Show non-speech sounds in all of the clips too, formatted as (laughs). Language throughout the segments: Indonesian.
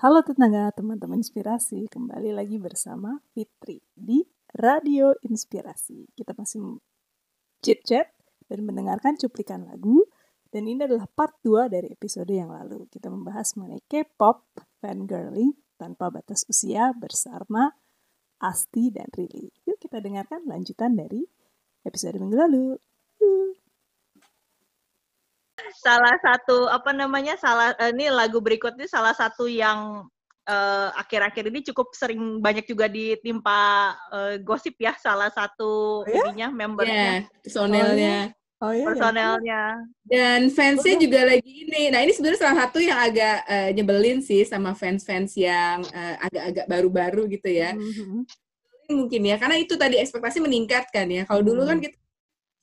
Halo tetangga, teman-teman inspirasi. Kembali lagi bersama Fitri di Radio Inspirasi. Kita masih chit-chat dan mendengarkan cuplikan lagu. Dan ini adalah part 2 dari episode yang lalu. Kita membahas mengenai K-pop, fangirling, tanpa batas usia bersama Asti dan Rili. Yuk kita dengarkan lanjutan dari episode minggu lalu. Uh. Salah satu apa namanya salah eh, ini lagu berikutnya salah satu yang eh, akhir-akhir ini cukup sering banyak juga ditimpa uh, gosip ya salah satu Oh ya? ininya membernya Ya, personelnya. Oh iya, ya. personelnya Dan fansnya juga lagi ini. Nah ini sebenarnya salah satu yang agak eh, nyebelin sih sama fans-fans yang agak-agak baru-baru gitu ya. Mhm. Mungkin ya, karena itu tadi ekspektasi meningkat kan ya. Kalau dulu kan kita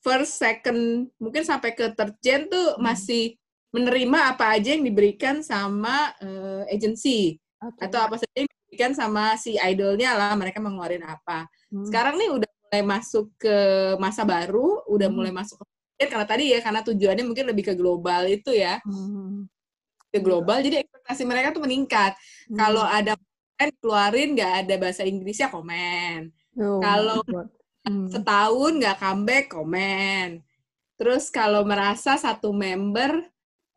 first, second, mungkin sampai ke third gen tuh masih menerima apa aja yang diberikan sama eh, agency Oke. atau apa saja yang diberikan sama si idolnya lah mereka mau ngeluarin apa. Hmm. Sekarang nih udah mulai masuk ke masa baru, udah Hmm. mulai masuk ke karena tadi ya karena tujuannya mungkin lebih ke global itu ya, Mhm. ke global jadi ekspektasi mereka tuh meningkat. Hmm. Kalau ada keluarin nggak ada bahasa Inggrisnya komen. Oh kalau. Hmm. Setahun nggak comeback komen. Terus kalau merasa satu member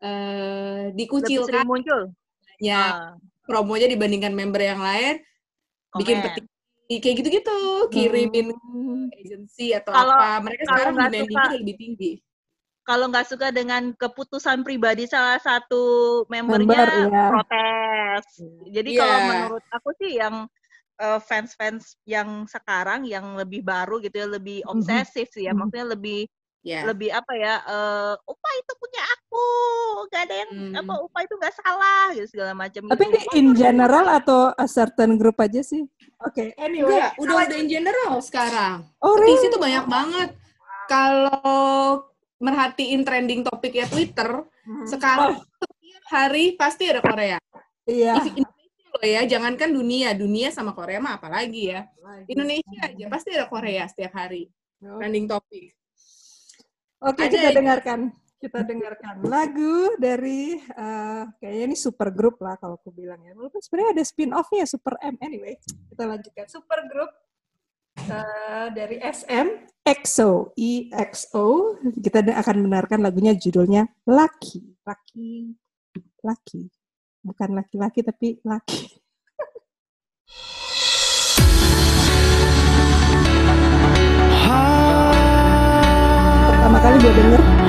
eh, dikucilkan muncul ya Ah, promonya dibandingkan member yang lain, bikin komen. petik kayak gitu-gitu, kirimin Hmm. agensi atau Kalau- apa. Mereka kalau sekarang nggak demandingnya suka- lebih tinggi. kalau nggak suka dengan keputusan pribadi salah satu membernya Member, iya. protes. Jadi kalau Iya. menurut aku sih yang fans-fans yang sekarang yang lebih baru gitu ya lebih Mhm. obsesif sih ya, Mhm. maksudnya lebih Ya. lebih apa ya? eh Upa itu punya aku, gak ada yang Hmm. apa Upa itu nggak salah gitu segala macam. Tapi gitu. ini in general atau a certain group aja sih? Oke, anyway. Enggak, udah udah in general sekarang. Oh, really? tuh banyak banget. Kalau merhatiin trending topiknya Twitter, Hmm. sekarang setiap hari pasti ada Korea. Iya. If Ya, jangankan dunia, dunia sama Korea mah apalagi ya. Indonesia aja pasti ada Korea setiap hari trending topik. Oke, Ada kita ya. dengarkan. Kita dengarkan lagu dari eh, kayaknya ini super group lah kalau aku bilang ya. Walaupun sebenarnya ada spin off-nya Super M. Anyway, kita lanjutkan. Super group eh, dari SM EXO EXO. Kita akan mendengarkan lagunya judulnya Lucky. Lucky. Lucky. Bukan laki-laki tapi laki. Pertama kali gue denger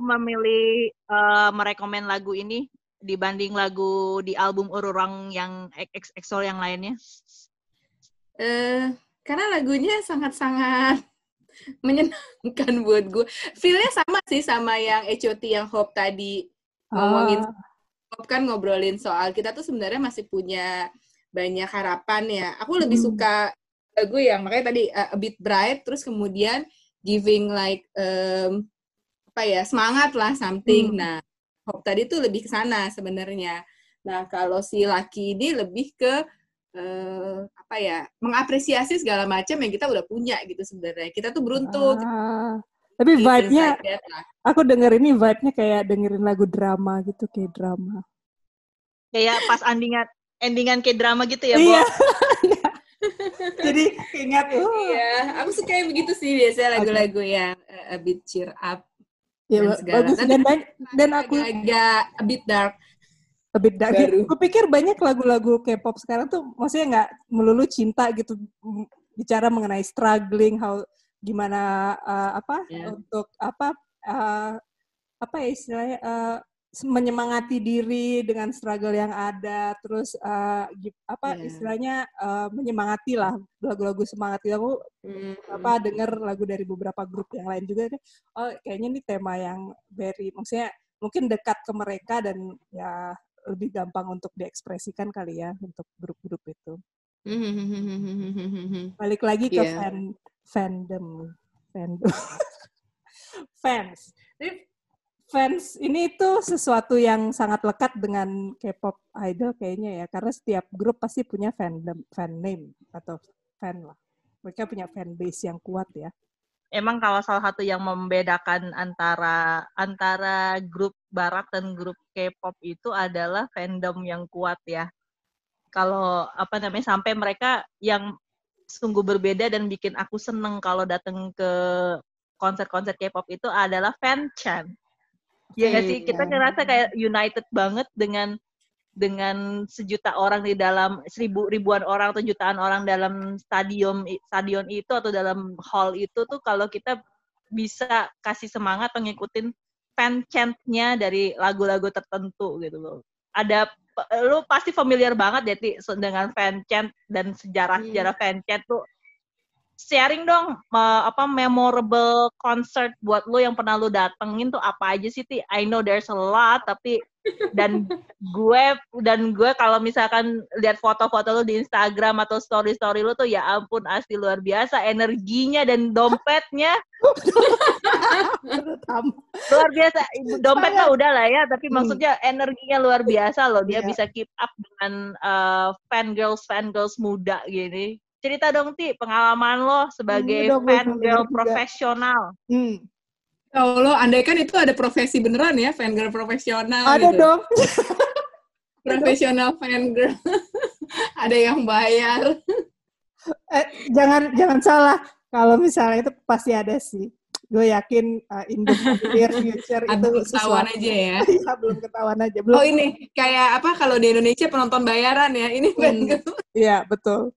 memilih eh, merekomen lagu ini dibanding lagu di album Ururang yang EXO yang lainnya? Eh, karena lagunya sangat-sangat (laughs) menyenangkan buat gue. Feel-nya sama sih sama yang HOT yang Hope tadi ngomongin. Ah, Hope kan ngobrolin soal kita tuh sebenarnya masih punya banyak harapan ya. Aku lebih Hmm. suka lagu yang makanya tadi uh, a bit bright terus kemudian giving like um, apa ya semangat lah something. Hmm. Nah, Hope tadi tuh lebih ke sana sebenarnya. Nah, kalau si Lucky ini lebih ke eh, apa ya mengapresiasi segala macam yang kita udah punya gitu sebenarnya kita tuh beruntung Ah, tapi Things vibe-nya, aku denger ini vibe-nya kayak dengerin lagu drama gitu, kayak drama. Kayak pas endingan endingan kayak drama gitu ya, Bo. Iya. (laughs) Jadi ingat, oh, iya aku suka yang begitu sih biasanya lagu-lagu yang eh, a bit cheer up ya, dan segala. bagus. Dan, banyak- dan aku agak a bit dark a bit dark. Baru. Aku pikir banyak lagu-lagu K-pop sekarang tuh maksudnya nggak melulu cinta gitu, bicara mengenai struggling, how gimana uh, apa Iya. untuk apa uh, apa ya istilahnya uh, menyemangati diri dengan struggle yang ada, terus uh, apa Iya. istilahnya uh, menyemangati lah lagu-lagu semangat itu aku Hmm. apa denger lagu dari beberapa grup yang lain juga oh kayaknya ini tema yang very maksudnya mungkin dekat ke mereka dan ya lebih gampang untuk diekspresikan kali ya untuk grup-grup itu (laughs) balik lagi ke Iya. fan fandom fandom (laughs) fans Jadi, fans ini itu sesuatu yang sangat lekat dengan K-pop idol kayaknya ya karena setiap grup pasti punya fandom fan name atau fan lah mereka punya fan base yang kuat ya Emang kalau salah satu yang membedakan antara antara grup barat dan grup K-pop itu adalah fandom yang kuat ya. Kalau apa namanya sampai mereka yang sungguh berbeda dan bikin aku seneng kalau datang ke konser-konser K-pop itu adalah fan chant. Ya nggak sih? Kita Iya. ngerasa kayak united banget dengan dengan sejuta orang di dalam seribu ribuan orang atau jutaan orang dalam stadion stadion itu atau dalam hall itu tuh kalau kita bisa kasih semangat atau ngikutin fan chant-nya dari lagu-lagu tertentu gitu loh. Ada lu pasti familiar banget ya Ti dengan fan chant dan sejarah-sejarah fan chant tuh sharing dong apa memorable concert buat lu yang pernah lu datengin tuh apa aja sih Ti? I know there's a lot tapi dan (laughs) gue dan gue kalau misalkan lihat foto-foto lu di Instagram atau story-story lu tuh ya ampun asli luar biasa energinya dan dompetnya (laughs) luar biasa dompet mah udah lah ya tapi Hmm. maksudnya energinya luar biasa loh dia Iya. bisa keep up dengan uh, fan girls fan girls muda gini cerita dong ti pengalaman lo sebagai dong, gue fan girl juga. profesional Hmm. Ya Allah, andai kan itu ada profesi beneran ya, fan girl profesional Ada gitu. dong. (laughs) Profesional fan girl. (laughs) ada yang bayar. Eh, jangan jangan salah. Kalau misalnya itu pasti ada sih. Gue yakin uh, in the near future itu Belum ketahuan aja ya. (laughs) Iya, belum ketahuan aja. Belum. Oh ini, kayak apa kalau di Indonesia penonton bayaran ya, ini fan Hmm. girl. Iya, betul.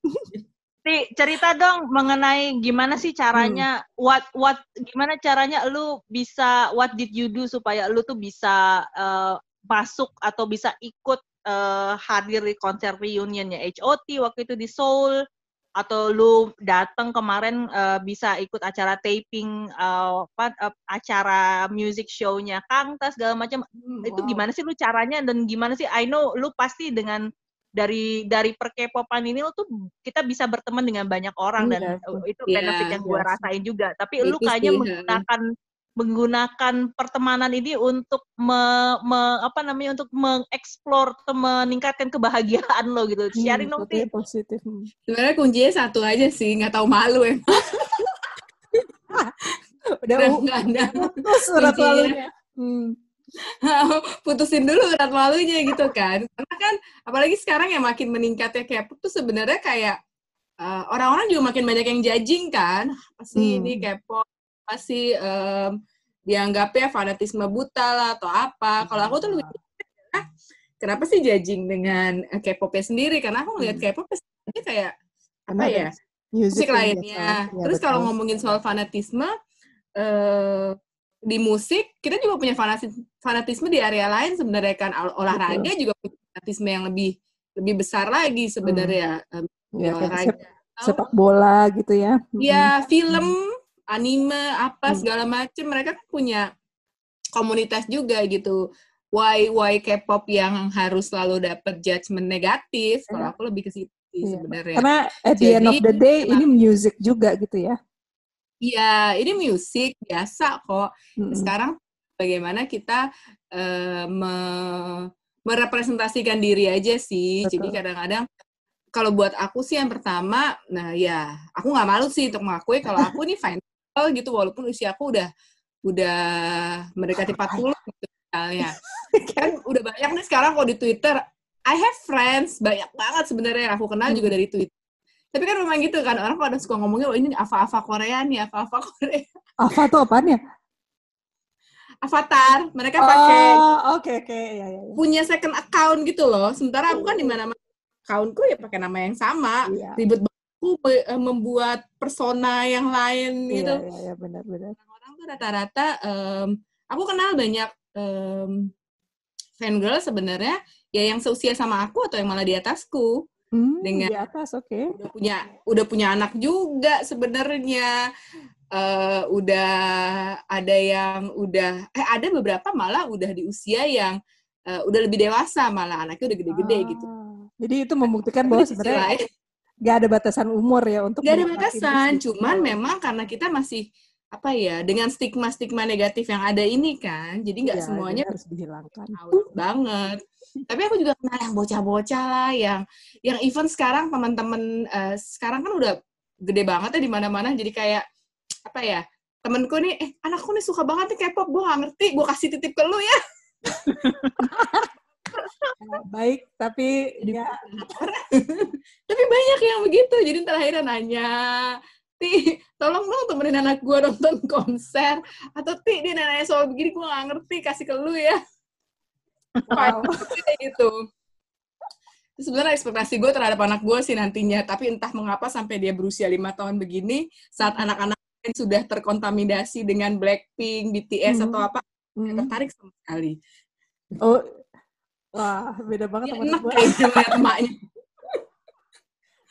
Ti cerita dong mengenai gimana sih caranya Hmm. what what gimana caranya lu bisa what did you do supaya lu tuh bisa uh, masuk atau bisa ikut uh, hadir di konser reunionnya HOT waktu itu di Seoul atau lu datang kemarin uh, bisa ikut acara taping uh, apa uh, acara music show-nya Kang Tas segala macam itu Wow. gimana sih lu caranya dan gimana sih I know lu pasti dengan dari dari perkepopan ini lu tuh kita bisa berteman dengan banyak orang dan Iya, itu Iya, benefit yang gue sih. rasain juga tapi lu kayaknya menggunakan menggunakan pertemanan ini untuk me, me- apa namanya untuk mengeksplor atau meningkatkan kebahagiaan lo gitu sharing Hmm, Ti yang positif. Hmm. Sebenarnya kuncinya satu aja sih, nggak tahu malu ya. (laughs) Udah Udah uh, nggak ada. putus surat Kuncinya. Hmm. (laughs) putusin dulu urat malunya gitu kan karena kan apalagi sekarang yang makin meningkatnya K-pop tuh sebenarnya kayak eh, orang-orang juga makin banyak yang judging kan pasti Hmm. ini K-pop pasti em, dianggapnya fanatisme buta lah atau apa kalau aku tuh lebih ah, kenapa sih judging dengan eh, K-popnya sendiri karena aku ngeliat Hmm. K-pop sebenarnya kayak apa ya Music musik lainnya. biasa. Iya, Terus kalau ngomongin soal fanatisme eh di musik kita juga punya fanatis- fanatisme di area lain sebenarnya kan Ol- olahraga juga punya fanatisme yang lebih lebih besar lagi sebenarnya di Ya, olahraga. sep- sepak bola gitu ya. Ya film, anime, apa Hmm. segala macem mereka kan punya komunitas juga gitu. Why why K-pop yang harus selalu dapat judgement negatif? Kalau Iya. aku lebih ke situ Iya. sebenarnya. Karena at the end of Jadi, the day ini music juga gitu ya. Iya, ini musik biasa kok. Mm-mm. Sekarang bagaimana kita eh, me- merepresentasikan diri aja sih. Jadi Betul. kadang-kadang kalau buat aku sih yang pertama, nah ya aku nggak malu sih untuk mengakui kalau aku nih fine girl gitu walaupun usia aku udah udah mendekati 40 gitu misalnya. (laughs) Kan udah banyak nih sekarang kalau di Twitter, I have friends banyak banget sebenarnya yang aku kenal juga dari Twitter. Tapi kan memang gitu kan orang pada suka ngomongnya, oh ini apa-apa Korea nih, apa-apa Korea. Ava tuh apaan ya? Avatar, mereka pakai Oh, oke oke ya ya. ya. punya second account gitu loh. Sementara aku kan di mana-mana accountku ya pakai nama yang sama. Iya. Ribet aku eh, membuat persona yang lain Iya gitu. iya iya benar benar. Orang tuh rata-rata em, aku kenal banyak em, fangirl sebenarnya ya yang seusia sama aku atau yang malah di atasku. Hmm, Dengan- di atas oke. Udah punya udah punya anak juga sebenarnya. Eh, udah ada yang udah eh ada beberapa malah udah di usia yang eh, udah lebih dewasa malah anaknya udah gede-gede gitu. Ah, Jadi itu membuktikan bahwa sebenarnya nggak ada batasan umur ya untuk nggak ada batasan, cuman memang karena kita masih apa ya dengan stigma-stigma negatif yang ada ini kan, jadi nggak Ya, semuanya harus dihilangkan. out banget. Tapi aku juga kenal yang bocah-bocah lah, yang yang even sekarang teman-teman eh, sekarang kan udah gede banget ya di mana-mana, jadi kayak apa ya temenku nih, eh anakku nih suka banget nih K-pop, gue gak ngerti, gue kasih titip ke lu ya. Ya, baik, tapi ya (laughs) Tapi banyak yang begitu, jadi ntar akhirnya nanya, Ti, tolong dong temenin anak gue nonton konser. Atau Ti, dia nanya soal begini, gue gak ngerti, kasih ke lu ya. wow. (laughs) Kayak gitu. Itu Sebenarnya ekspektasi gue terhadap anak gue sih nantinya, tapi entah mengapa sampai dia berusia lima tahun begini, saat anak-anak sudah terkontaminasi dengan Blackpink, BTS, Hmm. atau apa, Hmm. tertarik sama sekali. Oh, wah beda banget teman enak gue. kayaknya (laughs) emaknya.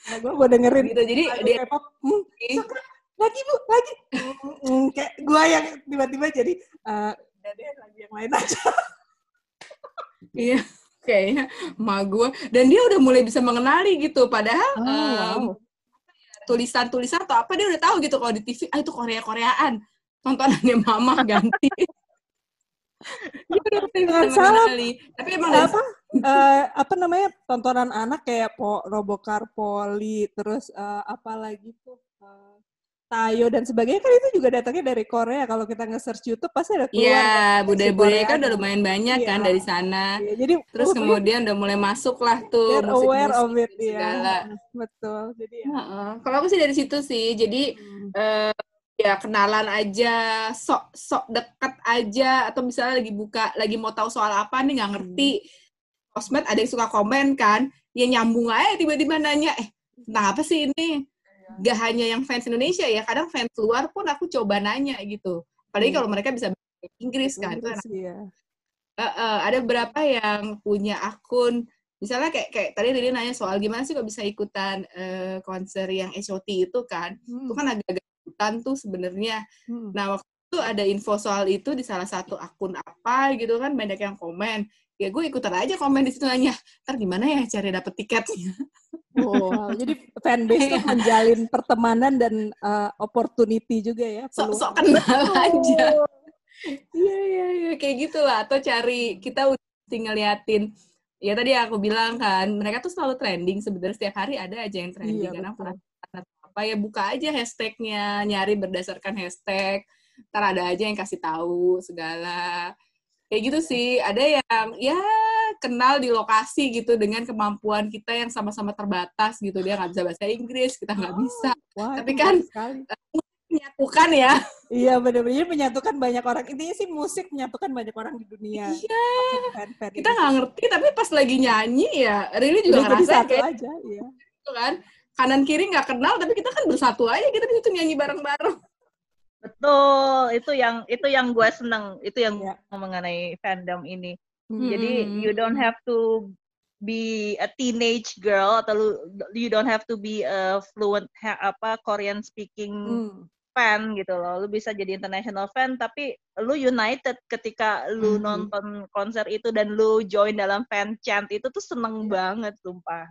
Nah, gue gue dengerin Gitu. Jadi lagu dia K-pop, hmm, lagi bu, lagi. Hmm, kayak gue yang tiba-tiba jadi, udah deh lagu yang lain aja. Iya, kayaknya emak gue. Dan dia udah mulai bisa mengenali gitu. Padahal Oh, wow. tulisan-tulisan atau apa dia udah tahu gitu kalau di TV, ah itu Korea-Koreaan. Tontonannya mama ganti. dia udah mulai bisa Jangan salah. mengenali. Tapi emang apa eh, apa namanya tontonan anak kayak po, Robocar Poli terus eh, apa lagi tuh eh, Tayo dan sebagainya kan itu juga datangnya dari Korea kalau kita nge-search YouTube pasti ada keluar Iya, kan, budaya-budaya kan udah lumayan banyak kan Iya. dari sana. Iya, jadi Terus oh, kemudian udah mulai masuk lah tuh they're aware of musik-musik it ya betul jadi ya Heeh. Kalau aku sih dari situ sih. Jadi hmm. eh, ya kenalan aja, sok sok dekat aja, atau misalnya lagi buka, lagi mau tahu soal apa nih nggak ngerti. Sosmed ada yang suka komen kan, ya nyambung aja tiba-tiba nanya, eh tentang apa sih ini? Gak hanya yang fans Indonesia ya, kadang fans luar pun aku coba nanya gitu. Apalagi Hmm. kalau mereka bisa bahasa Inggris kan, Inggris, iya. Eh, eh, ada beberapa yang punya akun misalnya kayak kayak tadi Riri nanya soal gimana sih kok bisa ikutan eh, konser yang HOT itu kan Hmm, itu kan agak-agak ikutan tuh sebenarnya. Hmm. nah waktu itu ada info soal itu di salah satu akun apa gitu kan banyak yang komen. Ya gue ikutan aja komen di situ nanya ntar gimana ya cari dapet tiketnya? Wow, jadi (laughs) fanbase tuh menjalin pertemanan dan eh, opportunity juga ya sok-sok kenal aja. Oh, Iya iya iya. Kayak gitulah atau cari kita udah mesti ngeliatin ya tadi aku bilang kan mereka tuh selalu trending sebenarnya setiap hari ada aja yang trending Iya, betul. Apa ya buka aja hashtagnya nyari berdasarkan hashtag ntar ada aja yang kasih tahu segala kayak gitu sih ada yang ya kenal di lokasi gitu dengan kemampuan kita yang sama-sama terbatas gitu dia nggak bisa bahasa Inggris kita nggak Oh. bisa Wah, Tapi itu kan, sekali. menyatukan ya Iya benar-benar menyatukan banyak orang. Intinya sih musik menyatukan banyak orang di dunia. iya kita itu. nggak ngerti tapi pas lagi nyanyi ya Riri juga jadi ngerasa kayak aja, iya. gitu kan kanan kiri nggak kenal tapi kita kan bersatu aja kita situ nyanyi bareng-bareng Betul, itu yang itu yang gue seneng, itu yang Iya. mengenai fandom ini. Hmm. Jadi you don't have to be a teenage girl atau lu, you don't have to be a fluent ha- apa Korean speaking Hmm. fan gitu loh. Lu bisa jadi international fan tapi lu united ketika lu Mhm. nonton konser itu dan lu join dalam fan chant itu tuh seneng banget sumpah.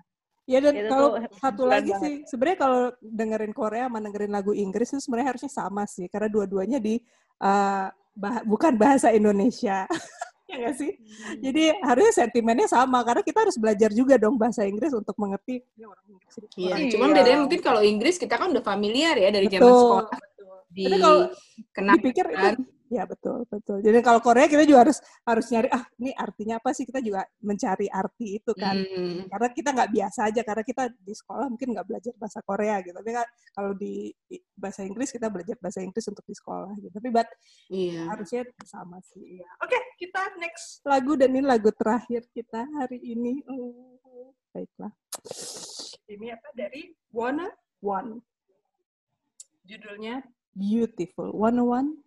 Ya dan Itu kalau tuh satu lagi banget. sih, sebenarnya kalau dengerin Korea sama dengerin lagu Inggris itu sebenarnya harusnya sama sih, karena dua-duanya di uh, bah- bukan bahasa Indonesia. (laughs) ya nggak sih? Jadi harusnya sentimennya sama karena kita harus belajar juga dong bahasa Inggris untuk mengerti ini orang Inggris. Iya, orang- cuman Iya. bedanya mungkin kalau Inggris kita kan udah familiar ya dari zaman Betul. sekolah di Tapi kalau dipikir itu kan. Ya betul betul. Jadi kalau Korea kita juga harus harus nyari ah ini artinya apa sih kita juga mencari arti itu kan. Hmm. Karena kita nggak biasa aja karena kita di sekolah mungkin nggak belajar bahasa Korea gitu. Tapi kan kalau di bahasa Inggris kita belajar bahasa Inggris untuk di sekolah gitu. Tapi but Iya. harusnya sama sih. Ya. Oke, kita next lagu dan ini lagu terakhir kita hari ini. Oh, baiklah. Ini apa dari Wanna One. Judulnya Beautiful. Wanna One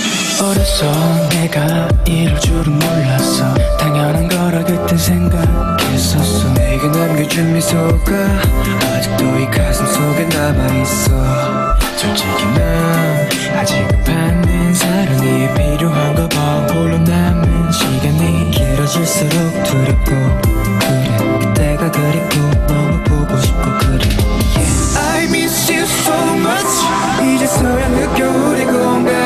어려서 내가 이럴 줄은 몰랐어. 당연한 거라 그땐 생각했었어. 내게 남겨준 미소가 아직도 이 가슴 속에 남아있어. 솔직히 난 아직은 받는 사랑이 필요한가 봐. 홀로 남은 시간이 길어질수록 두렵고 그래. 그때가 그립고 너무 보고 싶고 그래. Yeah. I miss you so much. 이제서야 느껴 우리 공간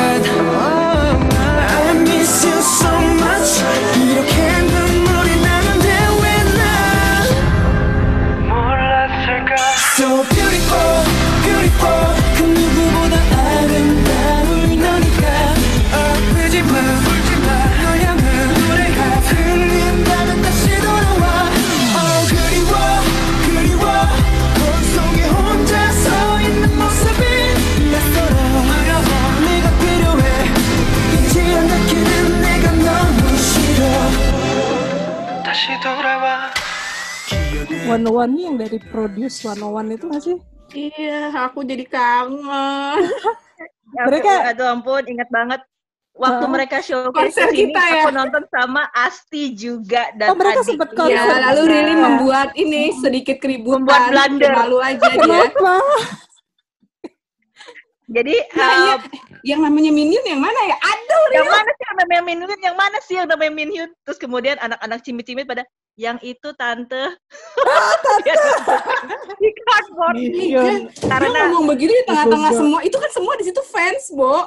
One One nih yang dari Produce One One itu nggak sih? Iya, aku jadi kangen. Ya, Mereka- aduh ampun, ingat banget waktu Ah. mereka showcase ke sini, kita ya. aku nonton sama Asti juga dan Oh, mereka Iya, konser. Ya, lalu Iya. Rili membuat ini sedikit keributan. Membuat blunder. Malu aja dia. Kenapa? Jadi Nah, eh, iya. Yang namanya Minion yang mana ya? Aduh, yang mana sih yang namanya Minhyun? Yang mana sih yang namanya Minhyun? Terus kemudian anak-anak cimit-cimit pada yang itu tante. (laughs) di cardboard. Minion. dia Karena ngomong begini di tengah-tengah semua. Itu kan semua di situ fans, Bo.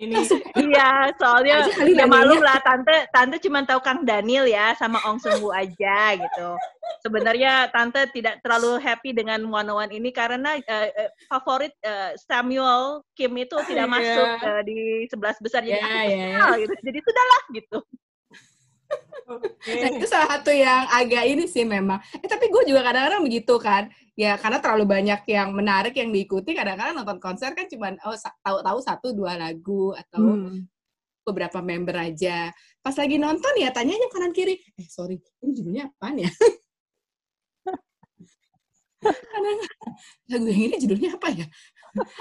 Ini iya, soalnya ya malum lah tante tante cuma tahu Kang Daniel ya sama Ong Seung Woo aja gitu. Sebenarnya tante tidak terlalu happy dengan One One ini karena eh, favorit eh, Samuel Kim itu tidak Iya. masuk eh, di sebelas besar jadi Ya, aku ya. kesal gitu. Jadi sudahlah gitu. Oke. Nah, itu salah satu yang agak ini sih memang. Eh, tapi gue juga kadang-kadang begitu kan. Ya, karena terlalu banyak yang menarik yang diikuti. Kadang-kadang nonton konser kan cuma oh, tahu-tahu satu dua lagu atau Hmm. beberapa member aja. Pas lagi nonton ya tanyanya kanan kiri. Eh, sorry, ini judulnya apaan ya? (laughs) Kadang lagu yang ini judulnya apa ya?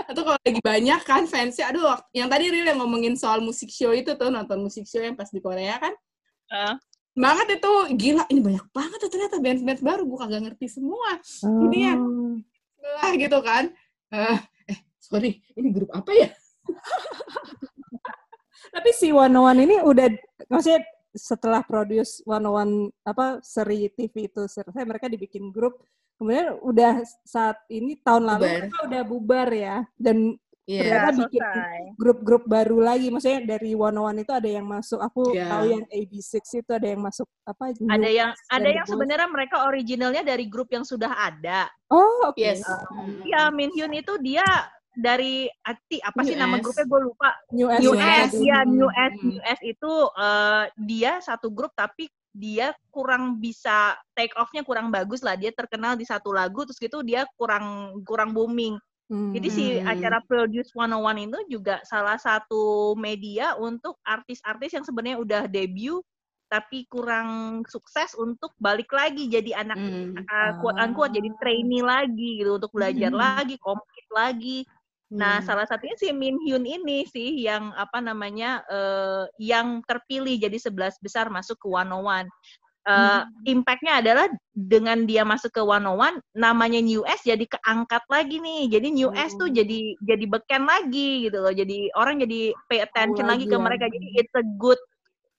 Atau kalau lagi banyak kan fansnya, aduh, yang tadi Ril yang ngomongin soal musik show itu tuh, nonton musik show yang pas di Korea kan, Banget itu. Gila ini banyak banget tuh ternyata band-band baru. Gue kagak ngerti semua. Ini ya. Lah gitu kan. Eh, eh sorry. Ini grup apa ya? (laughs) Tapi si One One ini udah maksudnya setelah produce One One apa seri TV itu selesai mereka dibikin grup kemudian udah saat ini tahun lalu Bubar. mereka udah bubar ya. Dan Iya Ternyata ya, bikin selesai. grup-grup baru lagi maksudnya dari One One itu ada yang masuk aku Iya. tahu yang AB6 itu ada yang masuk apa Ada yang ada yang sebenarnya mereka originalnya dari grup yang sudah ada. oh oke yes Iya, Minhyun itu dia dari Ati apa sih New nama S. grupnya gue lupa. New S New ya, S, tadi. ya New Hmm. S, New S itu eh, dia satu grup tapi dia kurang bisa take off-nya kurang bagus lah. Dia terkenal di satu lagu terus gitu dia kurang kurang booming. Hmm. Jadi si Hmm. acara Produce 101 itu juga salah satu media untuk artis-artis yang sebenarnya udah debut tapi kurang sukses untuk balik lagi jadi anak Hmm. uh, quote unquote jadi trainee lagi gitu untuk belajar Hmm. lagi, compete lagi. Nah, Hmm. salah satunya si Min Hyun ini sih yang apa namanya eh, yang terpilih jadi 11 besar masuk ke 101. Eh, Impact-nya adalah dengan dia masuk ke 101, namanya New S jadi keangkat lagi nih. Jadi New S tuh Oh. jadi jadi beken lagi gitu loh. Jadi orang jadi pay attention Tahu lagi ke ya. mereka. Jadi it's a good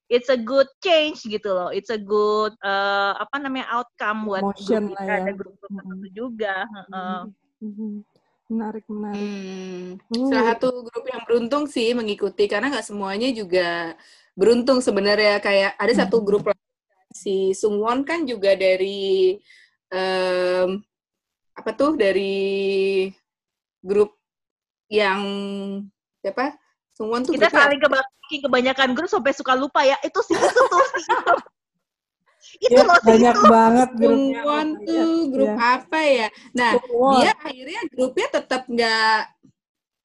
it's a good change gitu loh. It's a good eh, apa namanya outcome buat grup kita, ya. ada grup-grup tertentu juga. heeh. Mhm. Menarik, menarik. Hmm. Uh. Salah satu grup yang beruntung sih mengikuti karena nggak semuanya juga beruntung sebenarnya kayak ada satu Hmm. grup lagi, si Sungwon kan juga dari em, apa tuh dari grup yang siapa Sungwon tuh kita saling kebaki kebanyakan grup sampai suka lupa ya itu sih itu tuh si itu (laughs) Ya, loh banyak itu banget grupnya. Sungwon my tuh grup Ya. apa ya nah Sungwon. dia akhirnya grupnya tetap nggak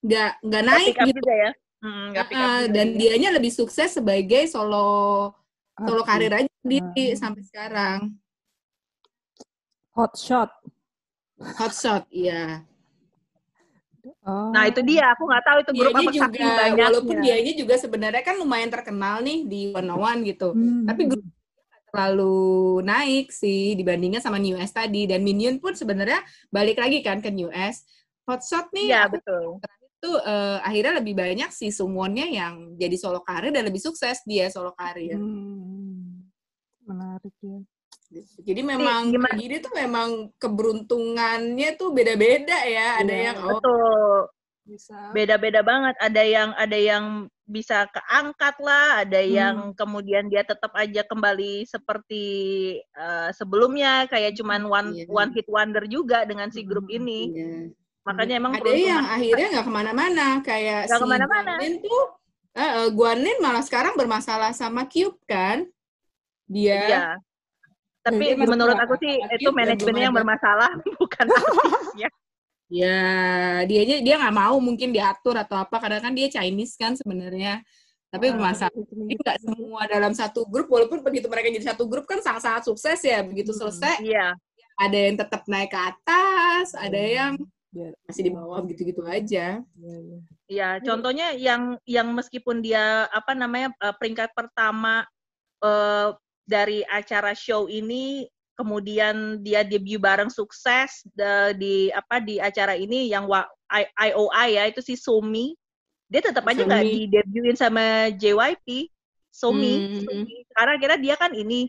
nggak nggak naik pick gitu ya Hmm, nggak pick up Ah, juga dan sih. dianya lebih sukses sebagai solo solo Artis. karir aja sendiri Ah. sampai sekarang. Hot shot. Hot shot, iya. Oh. nah itu dia aku nggak tahu itu grup Dianya apa juga, saking banyaknya walaupun dianya juga sebenarnya kan lumayan terkenal nih di One One gitu. Hmm. Tapi grup terlalu naik sih dibandingkan sama New S tadi. Dan Minion pun sebenarnya balik lagi kan ke New S. Hot shot nih iya betul itu eh, akhirnya lebih banyak si Sungwonnya yang jadi solo karir dan lebih sukses dia solo karir. Hmm. Menarik ya. Jadi memang gimana- kayak gini tuh memang keberuntungannya tuh beda-beda ya. Ada Iya. yang oh betul Bisa. beda-beda banget ada yang ada yang bisa keangkat lah ada Hmm. yang kemudian dia tetap aja kembali seperti eh, sebelumnya kayak cuman one Iya. one hit wonder juga dengan si grup Hmm, ini iya. Makanya emang ada yang akhirnya nggak ke mana-mana kayak Nggak si ke mana-mana. Guanin tuh eh, eh, Guanin malah sekarang bermasalah sama Cube kan dia Iya. Tapi masuk menurut aku sih itu manajemennya yang bermasalah, (laughs) bukan artisnya. ya dianya dia nggak mau mungkin diatur atau apa karena kan dia Chinese kan sebenarnya tapi Ah, itu Jadi nggak semua dalam satu grup walaupun begitu mereka jadi satu grup kan sangat-sangat sukses ya begitu Hmm. selesai Iya, ada yang tetap naik ke atas ada yang Biar- masih di bawah gitu-gitu aja Iya, iya. iya. Contohnya yang yang meskipun dia apa namanya eh, peringkat pertama eh, dari acara show ini, kemudian dia debut bareng sukses da- di apa di acara ini yang wa- I- IOI ya itu si Somi, dia tetap aja nggak Somi. di debutin sama JYP. Somi, Hmm. Somi. Karena kira dia kan ini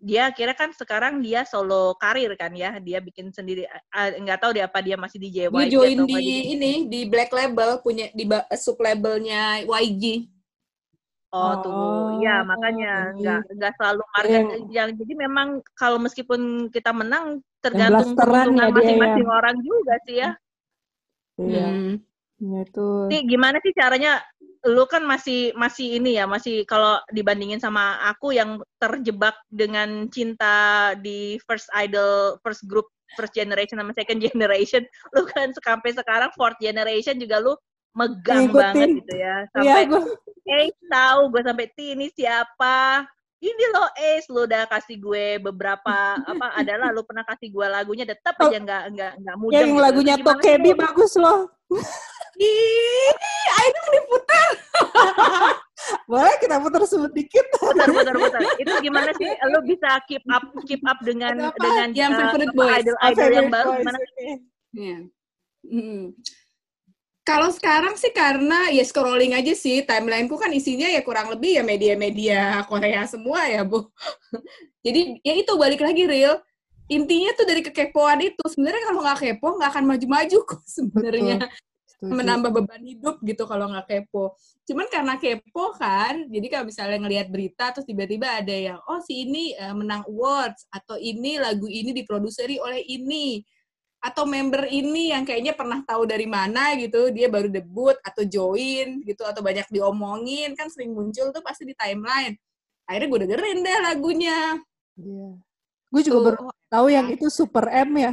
dia kira kan sekarang dia solo karir kan ya dia bikin sendiri nggak tahu dia apa dia masih di dia JYP join atau di di ini di Black Label punya di sub labelnya YG Oh, tuh, ya Oh, makanya jadi- nggak nggak selalu market Yang- yang jadi memang kalau meskipun kita menang tergantung ya keuntungan dia masing-masing ya. orang juga sih ya. Iya. Hmm. Ya, itu. Nih gimana sih caranya? Lu kan masih masih ini ya, masih kalau dibandingin sama aku yang terjebak dengan cinta di first idol, first group, first generation sama second (laughs) generation, lu kan sampai sekarang fourth generation juga lu megang Ngikutin. banget gitu ya. Iya, Sampai gua Ace tahu gue sampai ini siapa ini loh Ace lu udah kasih gue beberapa apa (laughs) adalah lu pernah kasih gue lagunya tetap aja nggak nggak nggak mudeng yang gitu. lagunya Tokebi bagus loh. Ih, ayo dong diputar. (laughs) Boleh kita putar sedikit. putar putar putar itu gimana sih lu bisa keep up keep up dengan Ada apa? dengan Yang uh, favorite apa, boys. idol idol yang favorite baru boys, gimana oke. Iya. Hmm. Kalau sekarang sih karena ya scrolling aja sih, timelineku kan isinya ya kurang lebih ya media-media Korea semua ya, Bu. (laughs) Jadi ya itu balik lagi real. Intinya tuh dari kekepoan itu. Sebenarnya kalau nggak kepo nggak akan maju-maju kok sebenarnya. Menambah beban hidup gitu kalau nggak kepo. Cuman karena kepo kan, jadi kalau misalnya ngelihat berita terus tiba-tiba ada yang oh si ini eh, menang awards atau ini lagu ini diproduseri oleh ini atau member ini yang kayaknya pernah tahu dari mana gitu, dia baru debut atau join gitu atau banyak diomongin kan sering muncul tuh pasti di timeline. Akhirnya gue dengerin deh lagunya. Iya. Gue juga Tuh, baru tahu yang itu Super M ya.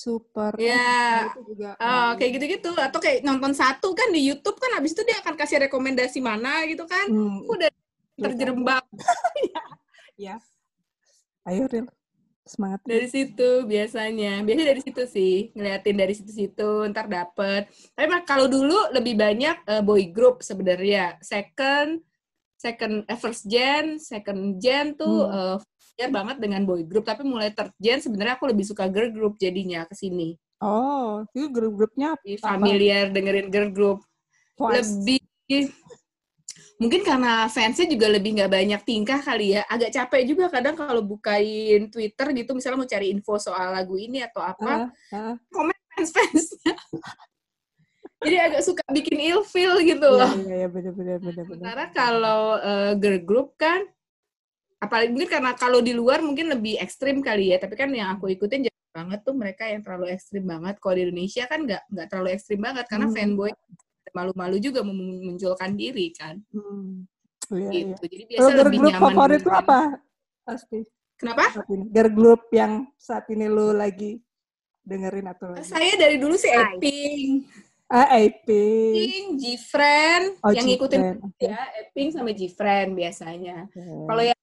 Super M. Iya. Itu juga. oh, kayak gitu-gitu atau kayak nonton satu kan di YouTube kan habis itu dia akan kasih rekomendasi mana gitu kan. Hmm, udah terjerembab. (laughs) ya. Ayo Ril. semangat dari situ biasanya biasanya dari situ sih ngeliatin dari situ-situ ntar dapet tapi mah kalau dulu lebih banyak eh, boy group sebenarnya second second eh, first gen second gen tuh eh, familiar banget dengan boy group tapi mulai third gen sebenarnya aku lebih suka girl group jadinya ke sini oh itu grup-grupnya Lebih Apa? familiar dengerin girl group Twice. lebih mungkin karena fansnya juga lebih nggak banyak tingkah kali ya agak capek juga kadang kalau bukain Twitter gitu misalnya mau cari info soal lagu ini atau apa Ah, ah. komen fans fansnya jadi agak suka bikin ilfeel gitu Iya, loh iya, iya, bener-bener. sementara kalau eh, girl group kan apalagi mungkin karena kalau di luar mungkin lebih ekstrim kali ya tapi kan yang aku ikutin jarang banget tuh mereka yang terlalu ekstrim banget kalau di Indonesia kan nggak nggak terlalu ekstrim banget karena Hmm. fanboy malu-malu juga memunculkan diri kan Hmm. Iya, iya. gitu. Jadi biasa lebih nyaman. favorit lu dengerin- apa? Pasti. Kenapa? Girl group yang saat ini lu lagi dengerin atau lagi? Saya dari dulu sih Eping, Ah, AP. Eping, Gfriend, Oh, yang ngikutin Gfriend. Oke. ya Eping sama Gfriend biasanya. Oke. Kalau yang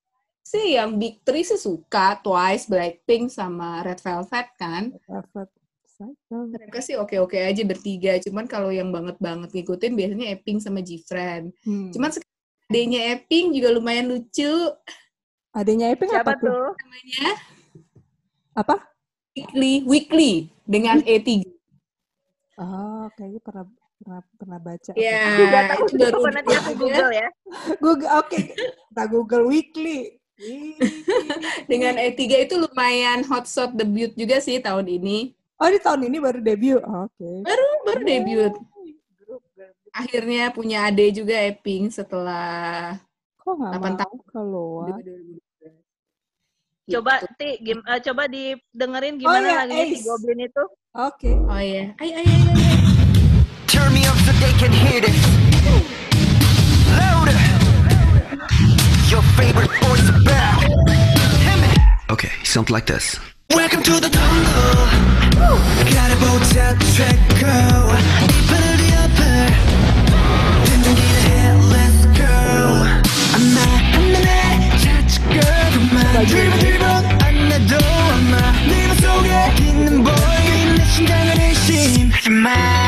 sih yang Big Three sih suka Twice, Blackpink sama Red Velvet kan. Dapat cycle. Mereka sih oke-oke aja bertiga. Cuman kalau yang banget-banget ngikutin biasanya Eping sama Gfriend. Hmm. Cuman adanya Eping juga lumayan lucu adanya Eping Siapa apa tuh? tuh? namanya Apa? Weekly Weekly dengan E E3. Oh, kayaknya pernah pernah pernah baca. Ya, Tidak tahu itu baru nanti aku Google ya. Google, oke. Kita Google Weekly. Dengan E3 itu lumayan hotshot debut juga sih tahun ini. Oh, di tahun ini baru debut. Oh, Oke. Baru baru debut. Grup, grup. Akhirnya punya ade juga Eping setelah Kok nggak Delapan mau keluar? 2012. Coba Gitu. Ti, gim, eh, coba didengerin gimana iya, lagunya si. Goblin itu. Oke. Oh ya. Ay ay ay. ay. Turn me up so they can hear this. Your favorite voice is back. Okay, something like this. Welcome to the jungle. 가려보자 트랙고 이빨을 뒤엎어 든든기를 해 Let's go 아마 안나네 touch girl 그만 드리블 드리블 안 나도 아마 네 맘속에 있는 boy 내 심장을 의심하지마 Track one lights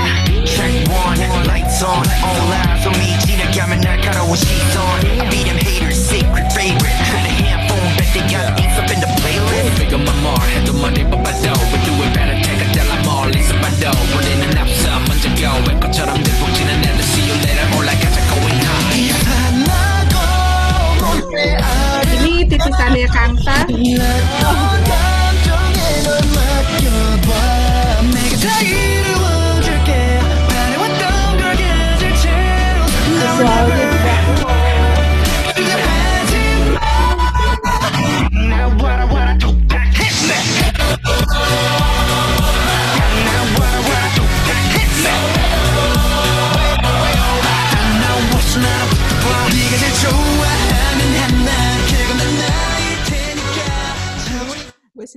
on all eyes on me 지나가면 날카로운 시선 I be them haters secret favorite 한 handphone bet they got things up in the playlist Big on my mark, 해도 많이 뽑아도 We do it better, take a 달라 멀리서 봐도 우리는 앞서 먼저 go 외꺼처럼 들북지는 애들 See you later, 올라가자 going high 빛나고 내 아리 Ini titisannya Kangta. 어떤 감정에 널 맡겨봐 내가 다 이루어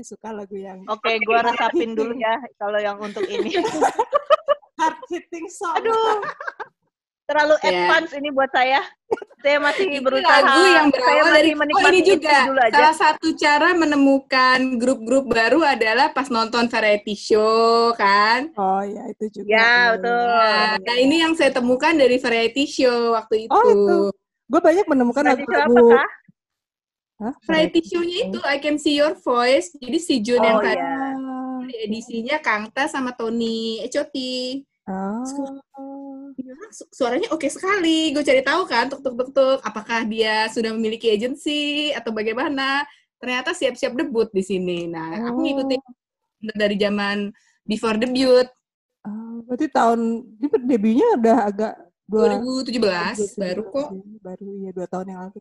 Sih suka lagu yang Oke, (laughs) gua resapin dulu ya kalau yang untuk ini. (laughs) hard hitting song. Aduh. Terlalu Ya. advance ini buat saya. Saya masih Ini berusaha. lagu yang saya berawal masih dari menikmati oh ini itu juga dulu aja. salah satu cara menemukan grup-grup baru adalah pas nonton variety show kan. Oh ya itu juga. Ya, betul. Nah, nah, ini yang saya temukan dari variety show waktu itu. Oh, itu. Gue banyak menemukan lagu-lagu. Variety show-nya itu I Can See Your Voice. Jadi si Jun yang Oh, tadi iya. di edisinya Kangta sama Tony Echoti. Oh. Iya, su- suaranya oke sekali. Gue cari tahu kan, tuk tuk tuk tuk, apakah dia sudah memiliki agensi atau bagaimana? Ternyata siap-siap debut di sini. Nah, aku Oh. ngikutin dari zaman before debut Oh, berarti tahun debutnya udah agak dua 2017 baru kok, baru iya dua tahun yang lalu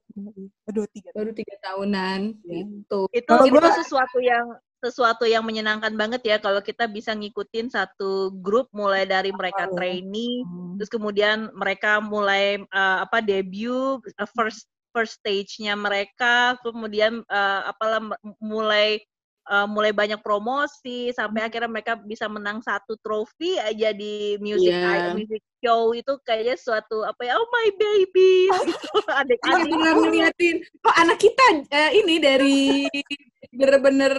Eh, dua tiga baru tiga tahunan Iya. gitu. Itu Kalau itu gua- sesuatu yang sesuatu yang menyenangkan banget ya kalau kita bisa ngikutin satu grup mulai dari mereka ya. trainee Hmm. terus kemudian mereka mulai eh, apa debut eh, first first stage-nya mereka kemudian eh, apalah mulai eh, mulai banyak promosi sampai akhirnya mereka bisa menang satu trofi aja di music Iya. music show itu kayaknya suatu apa ya oh my baby (laughs) gitu Aku adik-adik pernah ngeliatin, oh anak kita eh, ini dari bener-bener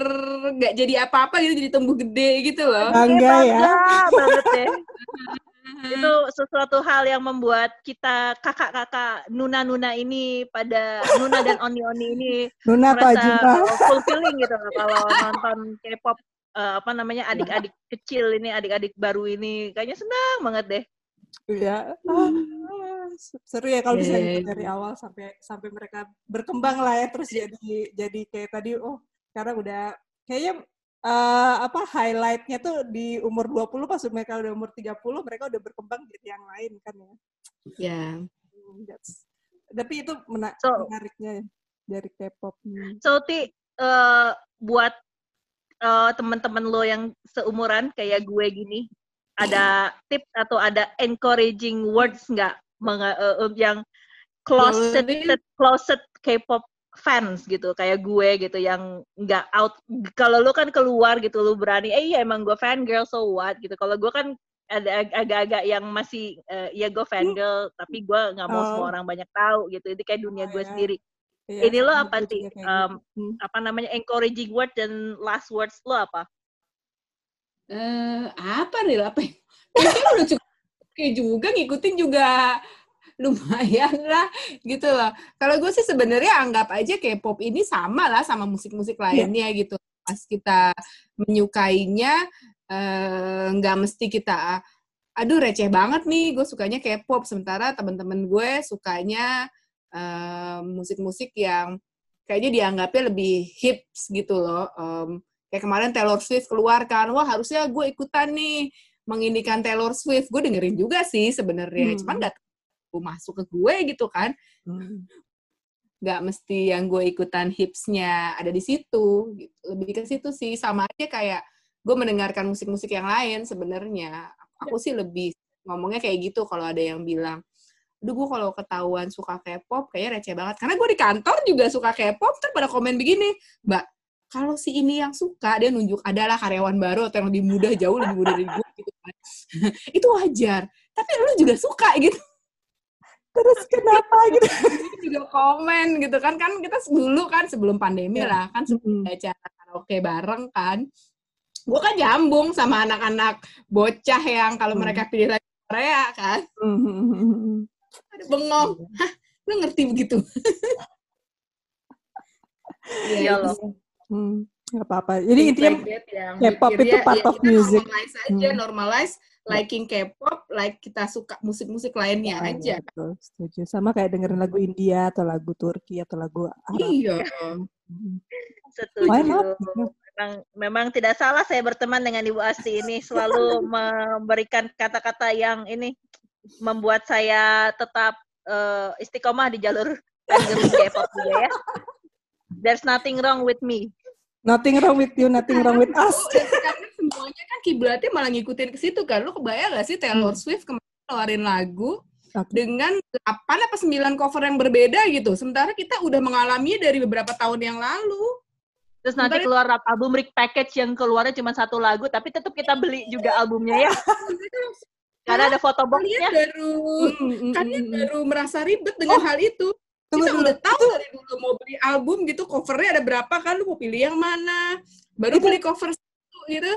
nggak jadi apa-apa gitu, jadi tumbuh gede gitu loh. Bangga ya. Bangga banget ya. (laughs) itu sesuatu hal yang membuat kita kakak-kakak Nuna-Nuna ini pada Nuna dan Oni-Oni ini (laughs) Nuna apa merasa Juna? fulfilling gitu kalau nonton K-pop eh, apa namanya adik-adik kecil ini adik-adik baru ini. Kayaknya senang banget deh. Iya. Ah, seru ya kalau bisa Iya, iya, dari awal sampai sampai mereka berkembang lah ya terus jadi jadi kayak tadi oh sekarang udah kayaknya eh, apa highlightnya tuh di umur 20 pas mereka udah umur 30 mereka udah berkembang jadi yang lain kan ya. Ya. Hmm, that's- tapi itu mena- So- menariknya ya, dari K-pop. Hmm. So Ti, eh, buat eh, teman-teman lo yang seumuran kayak gue gini, ada tips atau ada encouraging words nggak eh, yang closet closet K-pop fans gitu kayak gue gitu yang nggak out kalau lo kan keluar gitu lo berani eh iya emang gue fan girl so what gitu kalau gue kan ada ag- agak-agak yang masih eh, ya gue fan girl tapi gue nggak mau Oh. semua orang banyak tahu gitu itu kayak dunia Oh, gue ya. sendiri Iya, ini lo sama apa sih Um. Hmm. apa namanya encouraging word dan last words lo apa? Eh, apa nih apa? ya? Kayaknya udah cukup oke juga ngikutin juga lumayan lah gitu loh. Kalau gue sih sebenarnya anggap aja K-pop ini sama lah sama musik-musik lainnya gitu. Pas kita menyukainya eh, nggak mesti kita aduh receh banget nih gue sukanya K-pop sementara teman-teman gue sukanya eh, musik-musik yang kayaknya dianggapnya lebih hits gitu loh. Em, kayak kemarin Taylor Swift keluar kan, wah harusnya gue ikutan nih mengindikan Taylor Swift. Gue dengerin juga sih sebenarnya, Hmm. cuman nggak gue masuk ke gue gitu kan. Hmm. Nggak mesti yang gue ikutan hipsnya ada di situ. Gitu. Lebih ke situ sih, sama aja kayak gue mendengarkan musik-musik yang lain sebenarnya. Aku sih lebih ngomongnya kayak gitu kalau ada yang bilang, Aduh, gue kalau ketahuan suka K-pop, kayaknya receh banget. Karena gue di kantor juga suka K-pop, terus pada komen begini, Mbak, kalau si ini yang suka, dia nunjuk adalah karyawan baru atau yang lebih muda, jauh lebih muda dari gue, gitu kan. (laughs) itu wajar. Tapi lu juga suka, gitu. Terus kenapa (laughs) gitu? Juga komen, gitu kan. Kan kita dulu kan, sebelum pandemi Ya. lah, kan Hmm. ada acara karaoke bareng kan. Gue kan nyambung sama anak-anak bocah yang kalau Hmm. mereka pilih lagu Korea kan. Hmm. Ada bengong. Hah, lu ngerti begitu? (laughs) Iya loh. Hmm. Nggak apa-apa. Jadi intinya K-pop itu part ya of music. Normalize aja, Hmm. normalize liking K-pop, like kita suka musik-musik lainnya Ah, aja. betul, setuju. Sama kayak dengerin lagu India atau lagu Turki atau lagu Arab. Iya. Hmm. Setuju. Not? Memang, memang tidak salah saya berteman dengan Ibu Asti ini selalu (laughs) memberikan kata-kata yang ini membuat saya tetap eh, istiqomah di jalur K-pop juga ya. There's nothing wrong with me. Nothing wrong with you, nothing wrong with us. Semuanya kan kiblatnya malah ngikutin ke situ kan. Lu kebayang gak sih Taylor Swift kemarin keluarin lagu Oke. dengan 8 apa 9 cover yang berbeda gitu. Sementara kita udah mengalami dari beberapa tahun yang lalu. Terus nanti keluar album Rick Package yang keluarnya cuma satu lagu, tapi tetap kita beli juga albumnya ya. (laughs) Karena ada foto Kalian boxnya. baru Hmm, hmm, kalian hmm, baru merasa ribet dengan hal itu. Tunggu kita dulu. udah tahu dari dulu mau beli album gitu, covernya ada berapa kan, lu mau pilih yang mana. Baru Itu- beli cover satu gitu.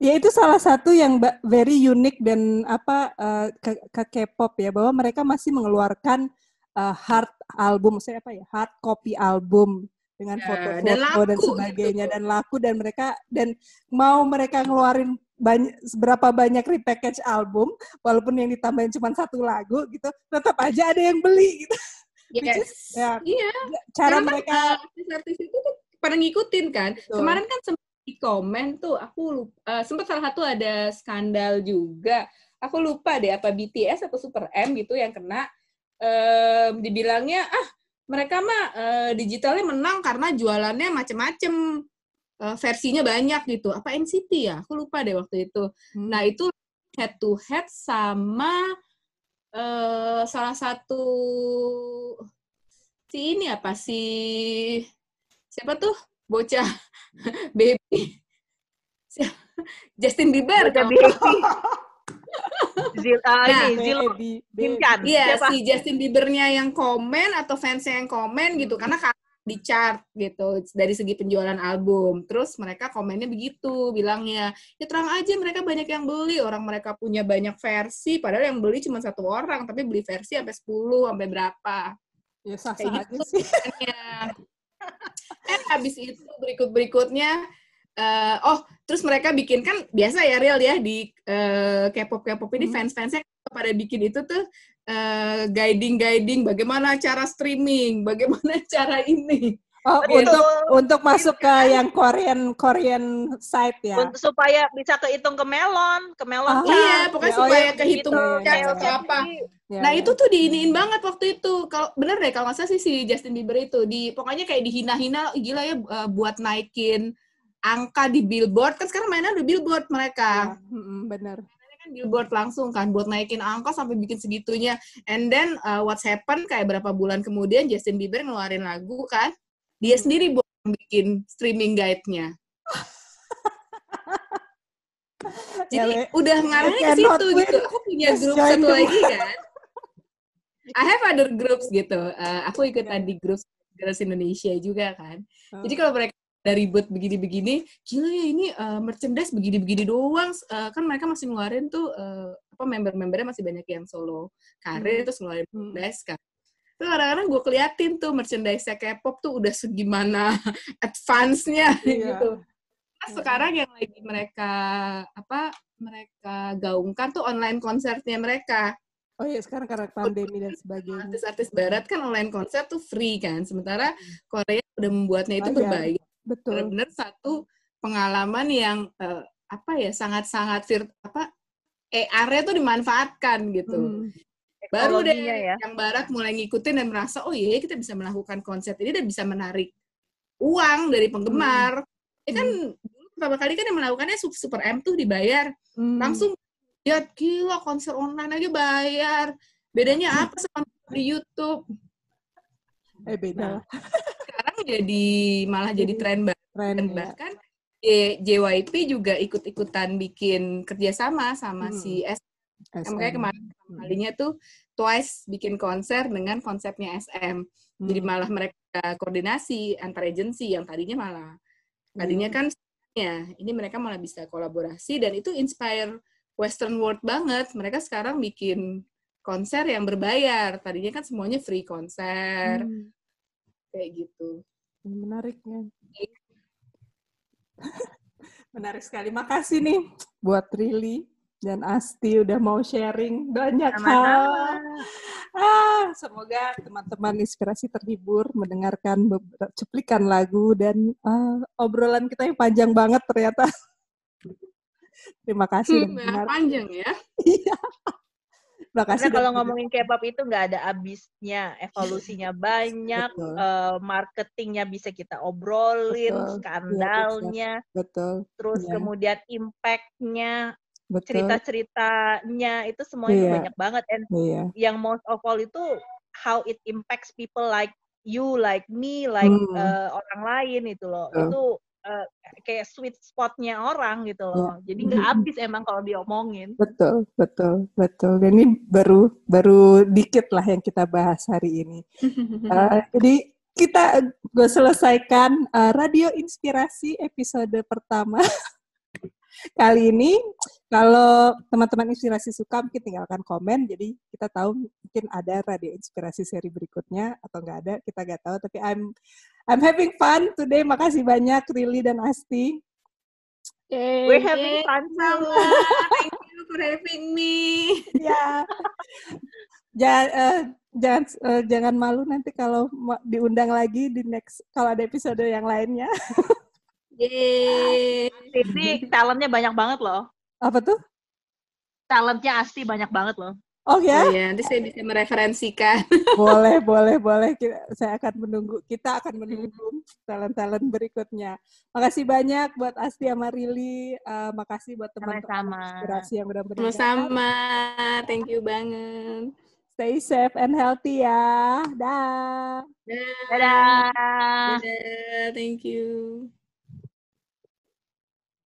Ya itu salah satu yang very unique dan apa eh, ke, ke K-pop ya bahwa mereka masih mengeluarkan eh, hard album, saya apa ya hard copy album dengan Ya, foto-foto dan dan, laku sebagainya gitu. dan laku dan mereka dan mau mereka ngeluarin banyak seberapa banyak repackage album walaupun yang ditambahin cuma satu lagu gitu tetap aja ada yang beli gitu (laughs) Yes. is- ya, Iya. cara Karena mereka uh, artis-artis itu tuh pada ngikutin kan. Betul. Kemarin kan sempat di komen tuh, aku lupa, uh, sempat salah satu ada skandal juga. Aku lupa deh apa BTS atau Super M gitu yang kena. em, dibilangnya ah mereka mah eh, digitalnya menang karena jualannya macem-macem Eh, versinya banyak gitu. Apa NCT ya? Aku lupa deh waktu itu. Hmm. Nah itu head to head sama eh, salah satu si ini apa si siapa tuh bocah (laughs) baby? (laughs) Justin Bieber Bocah kalau- baby. (laughs) Zil, ah, Nah, ini Zil Baby, baby. Iya, Siapa? si Justin Biebernya yang komen atau fansnya yang komen gitu, karena ka- di chart gitu dari segi penjualan album. Terus mereka komennya begitu, bilangnya ya terang aja mereka banyak yang beli, orang mereka punya banyak versi, padahal yang beli cuma satu orang, tapi beli versi sampai 10, sampai berapa. Ya sah-sah Kayak aja gitu sih. Eh habis itu berikut-berikutnya eh, oh terus mereka bikin kan biasa ya real ya di eh, K-pop K-pop ini Hmm. fans-fansnya pada bikin itu tuh eh, guiding-guiding bagaimana cara streaming, bagaimana (laughs) cara ini. Oh, Betul. untuk untuk masuk ke yang Korean Korean site ya. Untuk supaya bisa kehitung ke melon, ke melon. Ah, chart. iya, pokoknya ya, oh, supaya iya, kehitung gitu. Iya, atau iya. apa. Ya, Nah ya. itu tuh diiniin banget waktu itu. Kalau bener deh kalau nggak salah sih si Justin Bieber itu di pokoknya kayak dihina-hina "Ih, gila ya eh, buat naikin angka di billboard kan sekarang mainnya udah billboard Ya, mereka. benar. Mainnya kan billboard langsung kan buat naikin angka sampai bikin segitunya. And then uh, what's happen kayak berapa bulan kemudian Justin Bieber ngeluarin lagu kan. Dia Hmm. sendiri buat bikin streaming guide-nya. (laughs) Jadi Le. udah ngarahnya ke situ win. gitu. Aku punya Just grup satu the- lagi kan. I have other groups gitu. Uh, aku ikut Ya. tadi grup Girls Indonesia juga kan. Oh. Jadi kalau mereka ada ribut begini-begini, gila ya ini uh, merchandise begini-begini doang. Uh, kan mereka masih ngeluarin tuh uh, apa member-membernya masih banyak yang solo karir Hmm. terus ngeluarin Hmm. merchandise kan. Terus kadang-kadang gue keliatin tuh merchandise K-pop tuh udah segimana (laughs) advance-nya Iya. gitu. Nah, Iya. sekarang yang lagi mereka apa mereka gaungkan tuh online konsernya mereka. Oh iya sekarang karena pandemi dan sebagainya. Artis-artis barat kan online konser tuh free kan, sementara Korea udah membuatnya itu Bayar. berbayar. Betul. Benar-benar satu pengalaman yang eh, apa ya sangat-sangat apa AR-nya tuh dimanfaatkan gitu. Hmm. Baru deh ya. yang barat mulai ngikutin dan merasa oh iya kita bisa melakukan konser ini dan bisa menarik uang dari penggemar. Ya kan dulu pertama kali kan yang melakukannya Sup- Super M tuh dibayar Hmm. langsung lihat gila konser online aja bayar bedanya apa sama di YouTube eh beda Nah, sekarang jadi malah jadi tren baru tren dan ya. bahkan JYP juga ikut-ikutan bikin kerjasama sama Hmm. si S SM. makanya kemarin Hmm. kalinya tuh Twice bikin konser dengan konsepnya SM jadi Hmm. malah mereka koordinasi antar agensi yang tadinya malah tadinya Hmm. kan ya ini mereka malah bisa kolaborasi dan itu inspire Western world banget mereka sekarang bikin konser yang berbayar tadinya kan semuanya free konser Hmm. kayak gitu menariknya (laughs) menarik sekali makasih nih buat Rili dan Asti udah mau sharing banyak hal ah semoga teman-teman inspirasi terhibur mendengarkan beberapa cuplikan lagu dan ah, obrolan kita yang panjang banget ternyata terima kasih Hmm, mendengar. panjang ya Iya. Terima kasih Karena kalau ngomongin K-pop itu nggak ada habisnya, evolusinya banyak, Betul. eh, marketingnya bisa kita obrolin, Betul. Iya, skandalnya, betul terus Iya. kemudian impact-nya, betul cerita-ceritanya itu semuanya Iya. banyak banget. And iya yang most of all itu how it impacts people like you, like me, like Hmm. eh, orang lain itu loh. Betul. Itu eh, kayak sweet spotnya orang gitu loh. Jadi nggak Hmm. habis emang kalau diomongin. Betul, betul, betul. Dan ini baru baru dikit lah yang kita bahas hari ini. Uh, (laughs) jadi kita gue selesaikan uh, radio inspirasi episode pertama (laughs) kali ini. Kalau teman-teman inspirasi suka mungkin tinggalkan komen. Jadi kita tahu mungkin ada radio inspirasi seri berikutnya atau nggak ada kita nggak tahu. Tapi I'm I'm having fun today. Makasih banyak Rili dan Asti. Yay. We're having fun sama thank you for having me ya jangan eh, jangan eh, jangan malu nanti kalau diundang lagi di next kalau ada episode yang lainnya Yeay. Ini talentnya banyak banget loh. apa tuh Talentnya Asti banyak banget loh. oh ya Oh iya, nanti saya bisa mereferensikan. (laughs) boleh boleh boleh Kita- saya akan menunggu kita akan menunggu talent talent berikutnya makasih banyak buat Asti sama Rili Eh, makasih buat teman-teman inspirasi yang udah mendengarkan Sama-sama. Thank you banget. stay safe and healthy ya dah Dadah. Dadah. Dadah. Thank you.